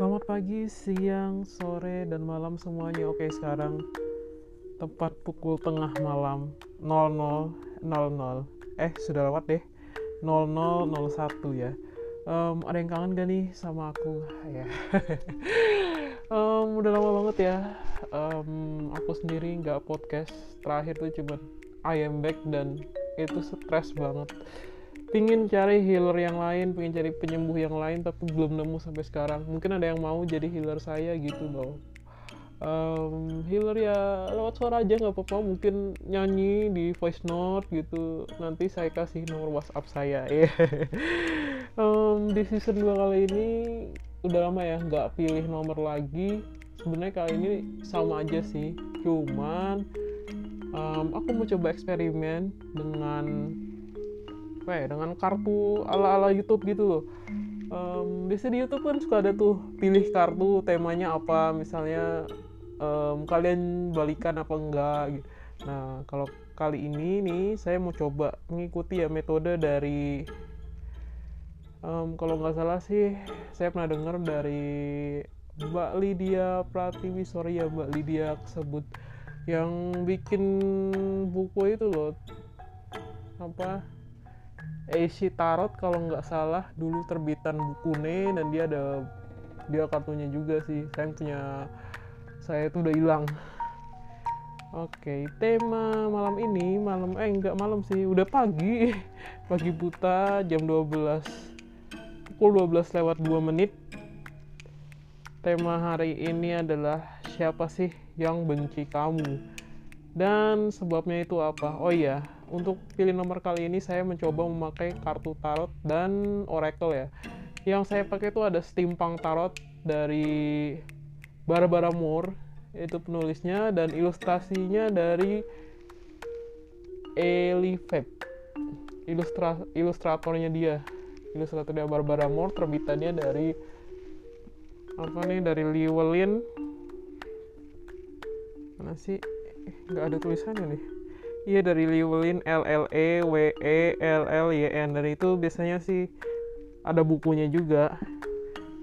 Selamat pagi, siang, sore, dan malam semuanya. Oke, sekarang tepat pukul tengah malam 00.00. Eh, sudah lewat deh. 00.01 ya. Um, ada yang kangen gak nih sama aku? Ya. um, udah lama banget ya. Um, aku sendiri nggak podcast. Terakhir tuh cuma I am back dan itu stres banget pingin cari healer yang lain, pingin cari penyembuh yang lain, tapi belum nemu sampai sekarang. Mungkin ada yang mau jadi healer saya gitu loh. Um, healer ya lewat suara aja nggak apa-apa, mungkin nyanyi di voice note gitu. Nanti saya kasih nomor WhatsApp saya. ya. um, di season 2 kali ini udah lama ya nggak pilih nomor lagi. Sebenarnya kali ini sama aja sih, cuman um, aku mau coba eksperimen dengan ya dengan kartu ala ala YouTube gitu loh. Um, biasanya di YouTube kan suka ada tuh pilih kartu temanya apa misalnya um, kalian balikan apa enggak gitu. nah kalau kali ini nih saya mau coba mengikuti ya metode dari um, kalau nggak salah sih saya pernah dengar dari Mbak Lydia Pratiwi sorry ya Mbak Lydia tersebut yang bikin buku itu loh. Apa AC Tarot kalau nggak salah dulu terbitan buku dan dia ada dia kartunya juga sih saya punya saya itu udah hilang Oke, tema malam ini malam eh enggak malam sih, udah pagi. Pagi buta jam 12. Pukul 12 lewat 2 menit. Tema hari ini adalah siapa sih yang benci kamu? Dan sebabnya itu apa? Oh iya, untuk pilih nomor kali ini saya mencoba memakai kartu tarot dan oracle ya. Yang saya pakai itu ada steampunk tarot dari Barbara Moore. Itu penulisnya dan ilustrasinya dari Eli Feb. Ilustra ilustratornya dia. Ilustratornya Barbara Moore terbitannya dari apa nih? Dari Llewellyn. Mana sih? Nggak ada tulisannya nih Iya dari Llewellyn L L E W E L L Y N dan itu biasanya sih ada bukunya juga.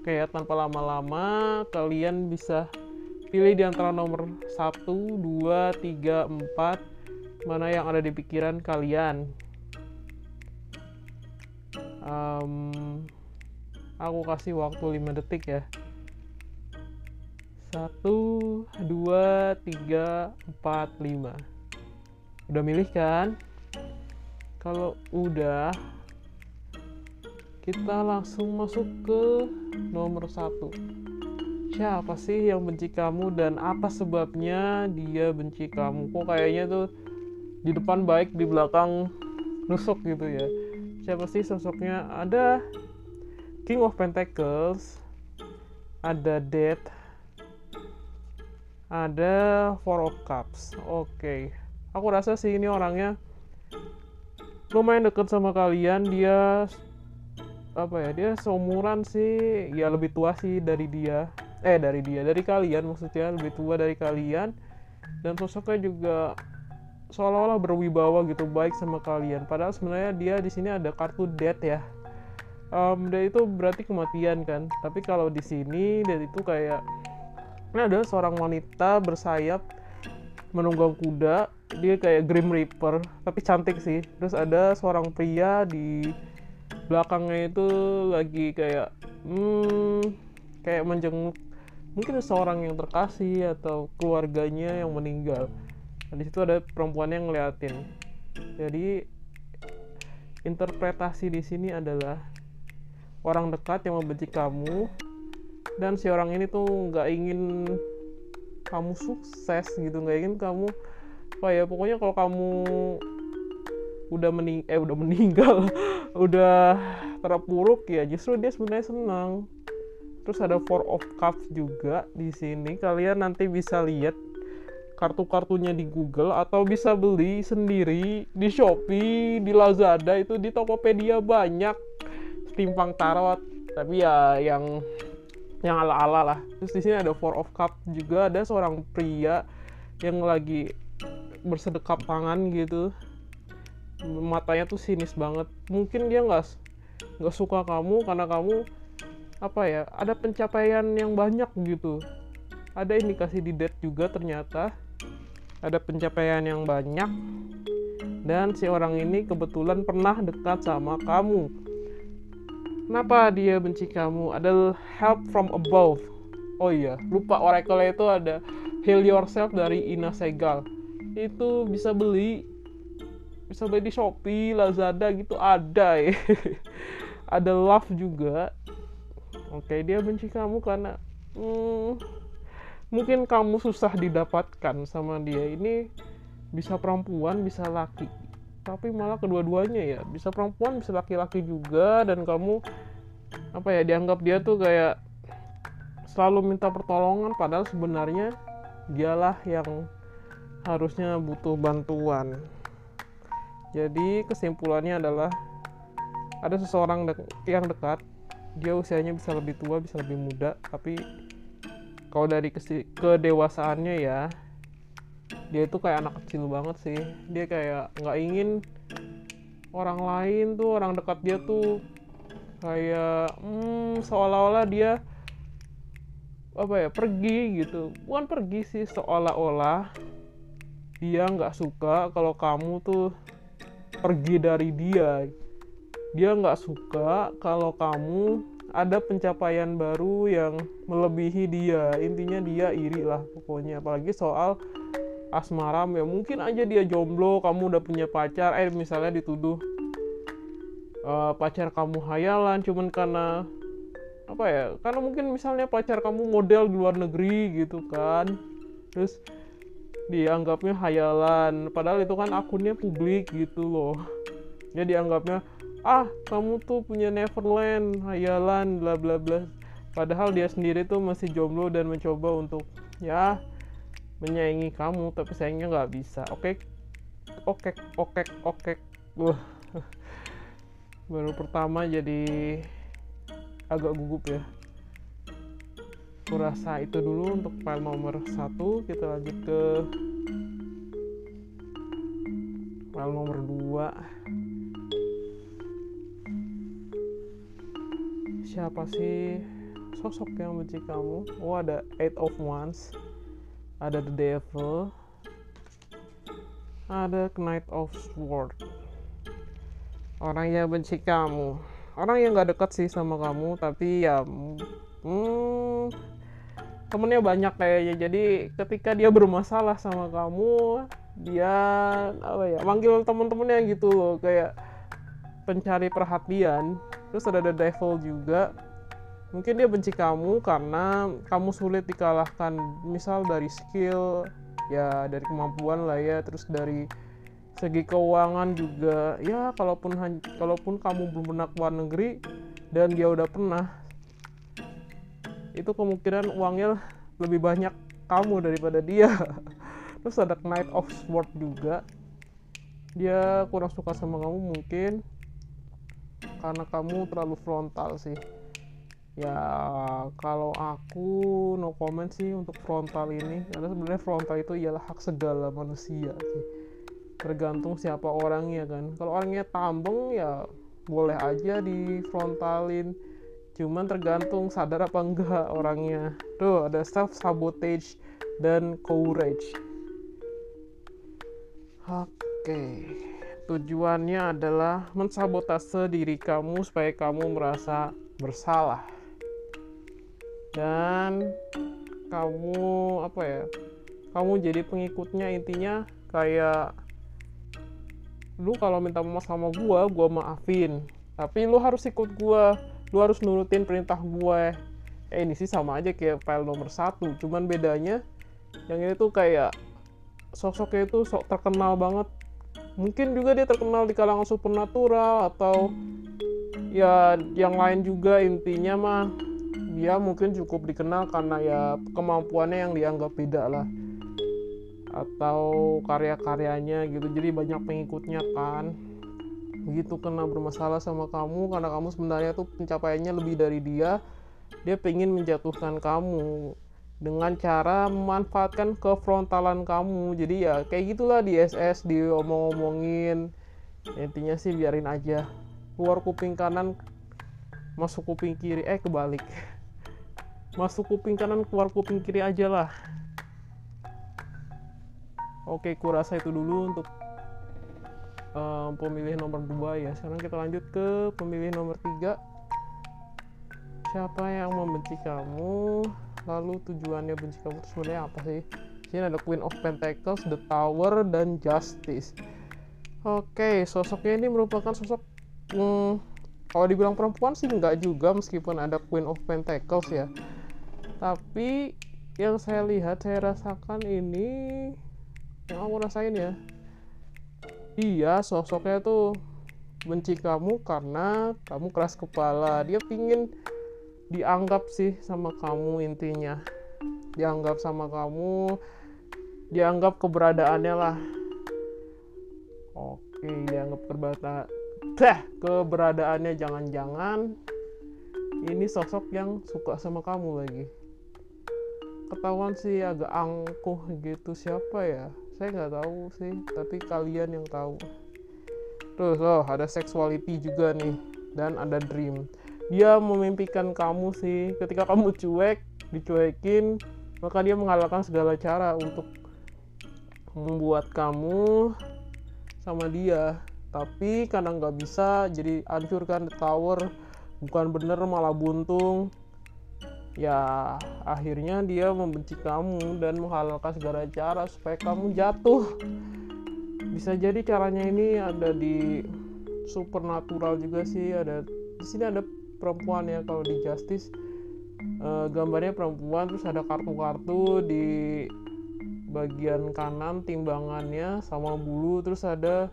Kayak tanpa lama-lama kalian bisa pilih di antara nomor 1, 2, 3, 4 mana yang ada di pikiran kalian. Um, aku kasih waktu 5 detik ya. 1, 2, 3, 4, 5 udah milih kan? Kalau udah kita langsung masuk ke nomor satu. Siapa sih yang benci kamu dan apa sebabnya dia benci kamu? Kok kayaknya tuh di depan baik di belakang nusuk gitu ya? Siapa sih sosoknya? Ada King of Pentacles ada Death ada Four of Cups. Oke. okay aku rasa sih ini orangnya lumayan deket sama kalian. Dia apa ya dia seumuran sih. Ya lebih tua sih dari dia. Eh dari dia dari kalian maksudnya. Lebih tua dari kalian. Dan sosoknya juga seolah-olah berwibawa gitu baik sama kalian. Padahal sebenarnya dia di sini ada kartu death ya. Um, itu berarti kematian kan. Tapi kalau di sini dan itu kayak ini ada seorang wanita bersayap menunggang kuda dia kayak Grim Reaper tapi cantik sih. Terus ada seorang pria di belakangnya itu lagi kayak hmm kayak menjenguk. Mungkin seorang yang terkasih atau keluarganya yang meninggal. Nah, di situ ada perempuan yang ngeliatin. Jadi interpretasi di sini adalah orang dekat yang membenci kamu dan si orang ini tuh nggak ingin kamu sukses gitu nggak ingin kamu apa ya pokoknya kalau kamu udah mening eh udah meninggal udah terpuruk ya justru dia sebenarnya senang. Terus ada four of cups juga di sini. Kalian nanti bisa lihat kartu-kartunya di Google atau bisa beli sendiri di Shopee, di Lazada itu di Tokopedia banyak. Timpang tarot. Tapi ya yang yang ala-ala lah. Terus di sini ada Four of Cups juga ada seorang pria yang lagi bersedekap tangan gitu. Matanya tuh sinis banget. Mungkin dia nggak nggak suka kamu karena kamu apa ya ada pencapaian yang banyak gitu. Ada indikasi di date juga ternyata. Ada pencapaian yang banyak. Dan si orang ini kebetulan pernah dekat sama kamu kenapa dia benci kamu ada help from above oh iya lupa oracle itu ada heal yourself dari Ina Segal itu bisa beli bisa beli di Shopee, Lazada gitu ada ya. ada love juga. Oke, dia benci kamu karena hmm, mungkin kamu susah didapatkan sama dia. Ini bisa perempuan, bisa laki. Tapi malah kedua-duanya ya, bisa perempuan, bisa laki-laki juga. Dan kamu apa ya dianggap dia tuh kayak selalu minta pertolongan. Padahal sebenarnya dialah yang harusnya butuh bantuan. Jadi kesimpulannya adalah ada seseorang de yang dekat, dia usianya bisa lebih tua, bisa lebih muda, tapi kalau dari kedewasaannya ya, dia itu kayak anak kecil banget sih. Dia kayak nggak ingin orang lain tuh, orang dekat dia tuh kayak hmm, seolah-olah dia apa ya pergi gitu. Bukan pergi sih seolah-olah dia nggak suka kalau kamu tuh pergi dari dia. Dia nggak suka kalau kamu ada pencapaian baru yang melebihi dia. Intinya dia iri lah pokoknya. Apalagi soal asmaram ya mungkin aja dia jomblo kamu udah punya pacar eh misalnya dituduh uh, pacar kamu hayalan cuman karena apa ya karena mungkin misalnya pacar kamu model di luar negeri gitu kan terus dianggapnya hayalan padahal itu kan akunnya publik gitu loh. Ya dianggapnya ah kamu tuh punya Neverland hayalan bla bla bla. Padahal dia sendiri tuh masih jomblo dan mencoba untuk ya menyayangi kamu tapi sayangnya nggak bisa. Oke oke oke oke. Wah. Baru pertama jadi agak gugup ya. Aku rasa itu dulu untuk file nomor satu. Kita lanjut ke file nomor 2 siapa sih sosok yang benci kamu? Oh ada eight of wands ada the devil. Ada knight of sword. Orang yang benci kamu. Orang yang gak dekat sih sama kamu tapi ya hmm, temennya banyak kayaknya jadi ketika dia bermasalah sama kamu dia apa ya manggil temen-temennya gitu loh. Kayak pencari perhatian. Terus ada the devil juga mungkin dia benci kamu karena kamu sulit dikalahkan misal dari skill ya dari kemampuan lah ya terus dari segi keuangan juga. Ya kalaupun kalaupun kamu belum pernah ke luar negeri dan dia udah pernah itu kemungkinan uangnya lebih banyak kamu daripada dia. Terus ada Knight of Sword juga. Dia kurang suka sama kamu mungkin karena kamu terlalu frontal sih ya kalau aku no comment sih untuk frontal ini. Karena sebenarnya frontal itu ialah hak segala manusia sih. Tergantung siapa orangnya kan. Kalau orangnya tambeng ya boleh aja di frontalin cuman tergantung sadar apa enggak orangnya. Tuh ada self sabotage dan courage. Oke tujuannya adalah mensabotase diri kamu supaya kamu merasa bersalah dan kamu apa ya kamu jadi pengikutnya intinya kayak lu kalau minta maaf sama gua gua maafin. Tapi lu harus ikut gua lu harus nurutin perintah gue eh ini sih sama aja kayak file nomor satu cuman bedanya yang ini tuh kayak sosoknya itu sok terkenal banget. Mungkin juga dia terkenal di kalangan supernatural atau ya yang lain juga intinya mah dia mungkin cukup dikenal karena ya kemampuannya yang dianggap beda lah. Atau karya-karyanya gitu jadi banyak pengikutnya kan. Begitu kena bermasalah sama kamu karena kamu sebenarnya tuh pencapaiannya lebih dari dia. Dia pengen menjatuhkan kamu dengan cara memanfaatkan kefrontalan kamu. Jadi ya kayak gitulah di SS diomong-omongin. Intinya sih biarin aja. Keluar kuping kanan masuk kuping kiri eh kebalik. Masuk kuping kanan keluar kuping kiri aja lah. Oke kurasa itu dulu untuk um, pemilih nomor 2 ya. Sekarang kita lanjut ke pemilih nomor 3 siapa yang membenci kamu? Lalu tujuannya benci kamu itu sebenarnya apa sih? Sini ada Queen of Pentacles, The Tower, dan Justice. Oke, sosoknya ini merupakan sosok hmm, kalau dibilang perempuan sih enggak juga meskipun ada Queen of Pentacles ya. Tapi yang saya lihat, saya rasakan ini yang aku rasain ya. Iya, sosoknya tuh benci kamu karena kamu keras kepala. Dia pingin dianggap sih sama kamu intinya. Dianggap sama kamu dianggap keberadaannya lah oke dianggap keberata dah keberadaannya jangan-jangan ini sosok yang suka sama kamu lagi. Ketahuan sih agak angkuh gitu. Siapa ya? Saya nggak tahu sih tapi kalian yang tahu. Terus oh ada sexuality juga nih dan ada dream. Dia memimpikan kamu sih. Ketika kamu cuek dicuekin maka dia menghalalkan segala cara untuk membuat kamu sama dia tapi karena nggak bisa jadi hancurkan the tower. Bukan bener malah buntung. Ya akhirnya dia membenci kamu dan menghalalkan segala cara supaya kamu jatuh. Bisa jadi caranya ini ada di supernatural juga sih. Ada di sini ada perempuan ya kalau di justice. Uh, gambarnya perempuan terus ada kartu-kartu di bagian kanan timbangannya sama bulu terus ada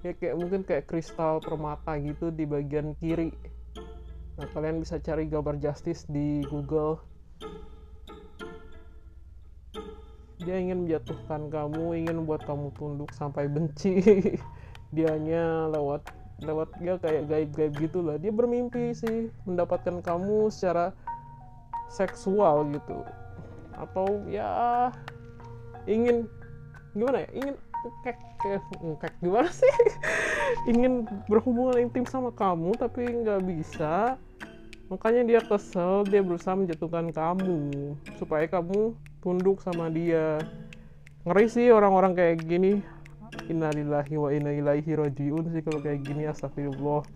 ya kayak mungkin kayak kristal permata gitu di bagian kiri. Nah kalian bisa cari gambar justice di google. Dia ingin menjatuhkan kamu ingin membuat kamu tunduk sampai benci. Dianya lewat lewat dia kayak gaib-gaib gitu lah dia bermimpi sih mendapatkan kamu secara seksual gitu. Atau ya ingin gimana ya? Ingin kek gimana sih? Ingin berhubungan intim sama kamu tapi nggak bisa. Makanya dia kesel dia berusaha menjatuhkan kamu supaya kamu tunduk sama dia. Ngeri sih orang-orang kayak gini. Innalillahi wa inna ilaihi rojiun sih kalau kayak gini astagfirullah.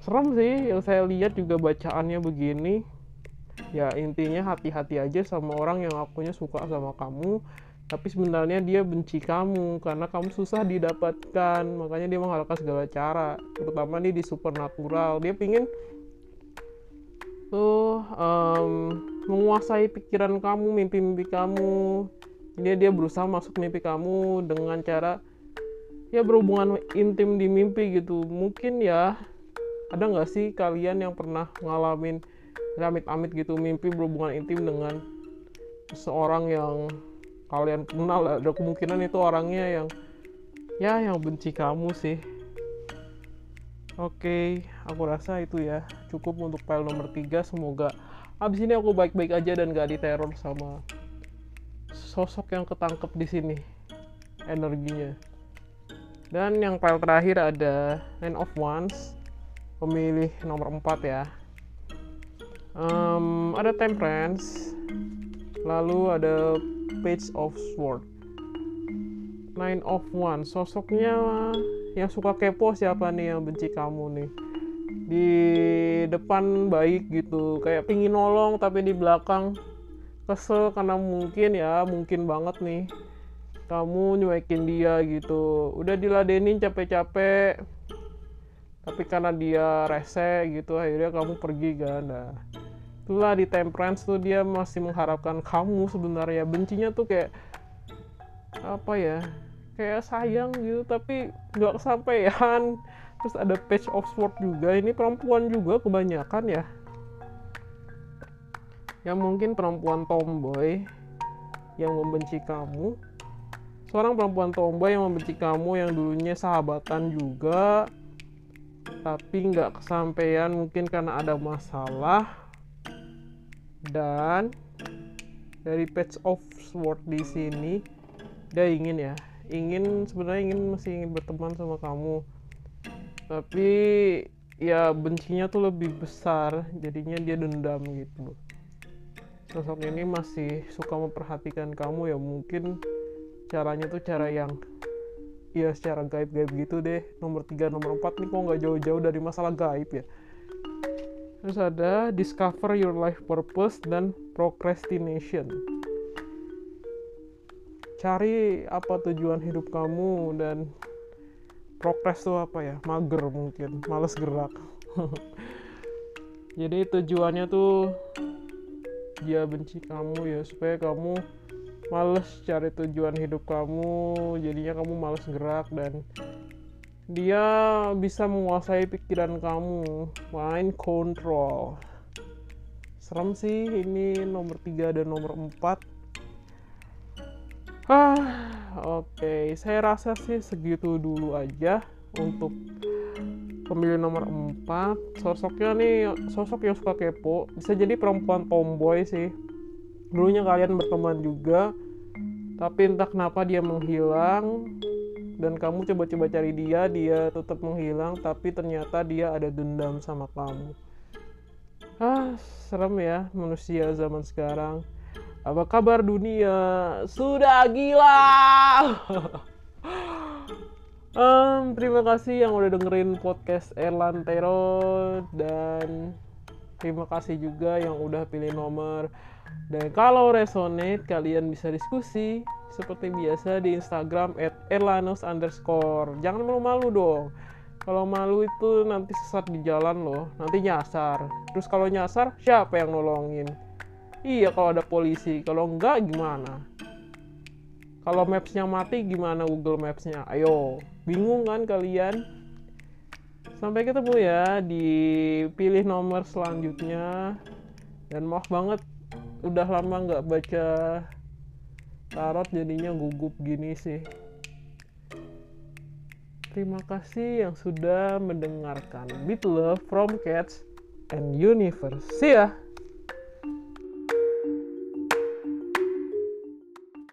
Serem sih yang saya lihat juga bacaannya begini. Ya intinya hati-hati aja sama orang yang akunya suka sama kamu tapi sebenarnya dia benci kamu karena kamu susah didapatkan. Makanya dia menghalalkan segala cara. Terutama nih di supernatural. Dia pingin tuh um, menguasai pikiran kamu mimpi-mimpi kamu. Dia dia berusaha masuk mimpi kamu dengan cara ya berhubungan intim di mimpi gitu. Mungkin ya ada nggak sih kalian yang pernah ngalamin amit-amit gitu mimpi berhubungan intim dengan seorang yang kalian kenal ada kemungkinan itu orangnya yang ya yang benci kamu sih. Oke aku rasa itu ya cukup untuk file nomor 3 semoga abis ini aku baik-baik aja dan gak diteror sama sosok yang ketangkep di sini energinya. Dan yang file terakhir ada Nine of Wands pemilih nomor 4 ya. Um, ada Temperance lalu ada Page of Sword. Nine of One sosoknya yang suka kepo siapa nih yang benci kamu nih? Di depan baik gitu. Kayak pingin nolong tapi di belakang kesel karena mungkin ya mungkin banget nih. Kamu nyuekin dia gitu. Udah diladenin capek-capek tapi karena dia rese gitu akhirnya kamu pergi kan. Nah itulah di temperance tuh dia masih mengharapkan kamu sebenarnya. Bencinya tuh kayak apa ya kayak sayang gitu tapi nggak kesampaian. Terus ada page of sword juga. Ini perempuan juga kebanyakan ya. Yang mungkin perempuan tomboy yang membenci kamu. Seorang perempuan tomboy yang membenci kamu yang dulunya sahabatan juga tapi nggak kesampaian mungkin karena ada masalah dan dari patch of sword di sini dia ingin ya ingin sebenarnya ingin masih ingin berteman sama kamu. Tapi ya bencinya tuh lebih besar jadinya dia dendam gitu sosok ini masih suka memperhatikan kamu ya mungkin caranya tuh cara yang ya secara gaib-gaib gitu deh. Nomor 3 nomor 4 nih kok nggak jauh-jauh dari masalah gaib ya terus ada discover your life purpose dan procrastination. Cari apa tujuan hidup kamu dan progres tuh apa ya? Mager mungkin males gerak. Jadi tujuannya tuh dia benci kamu ya supaya kamu males cari tujuan hidup kamu jadinya kamu males gerak dan dia bisa menguasai pikiran kamu mind control serem sih ini nomor 3 dan nomor 4 ah Oke, okay. saya rasa sih segitu dulu aja untuk pemilih nomor 4. Sosoknya nih, sosok yang suka kepo. Bisa jadi perempuan tomboy sih. Dulunya kalian berteman juga, tapi entah kenapa dia menghilang dan kamu coba-coba cari dia, dia tetap menghilang, tapi ternyata dia ada dendam sama kamu. Ah, serem ya manusia zaman sekarang. Apa kabar dunia? Sudah gila. um, terima kasih yang udah dengerin podcast Erlantero dan terima kasih juga yang udah pilih nomor. Dan kalau resonate kalian bisa diskusi seperti biasa di Instagram at erlanus underscore. Jangan malu-malu dong. Kalau malu itu nanti sesat di jalan loh, nanti nyasar. Terus kalau nyasar, siapa yang nolongin? Iya kalau ada polisi, kalau enggak gimana? Kalau mapsnya mati gimana Google Mapsnya? Ayo, bingung kan kalian? Sampai ketemu ya di pilih nomor selanjutnya. Dan maaf banget, udah lama nggak baca tarot jadinya gugup gini sih. Terima kasih yang sudah mendengarkan Beat Love from Cats and Universe. See ya!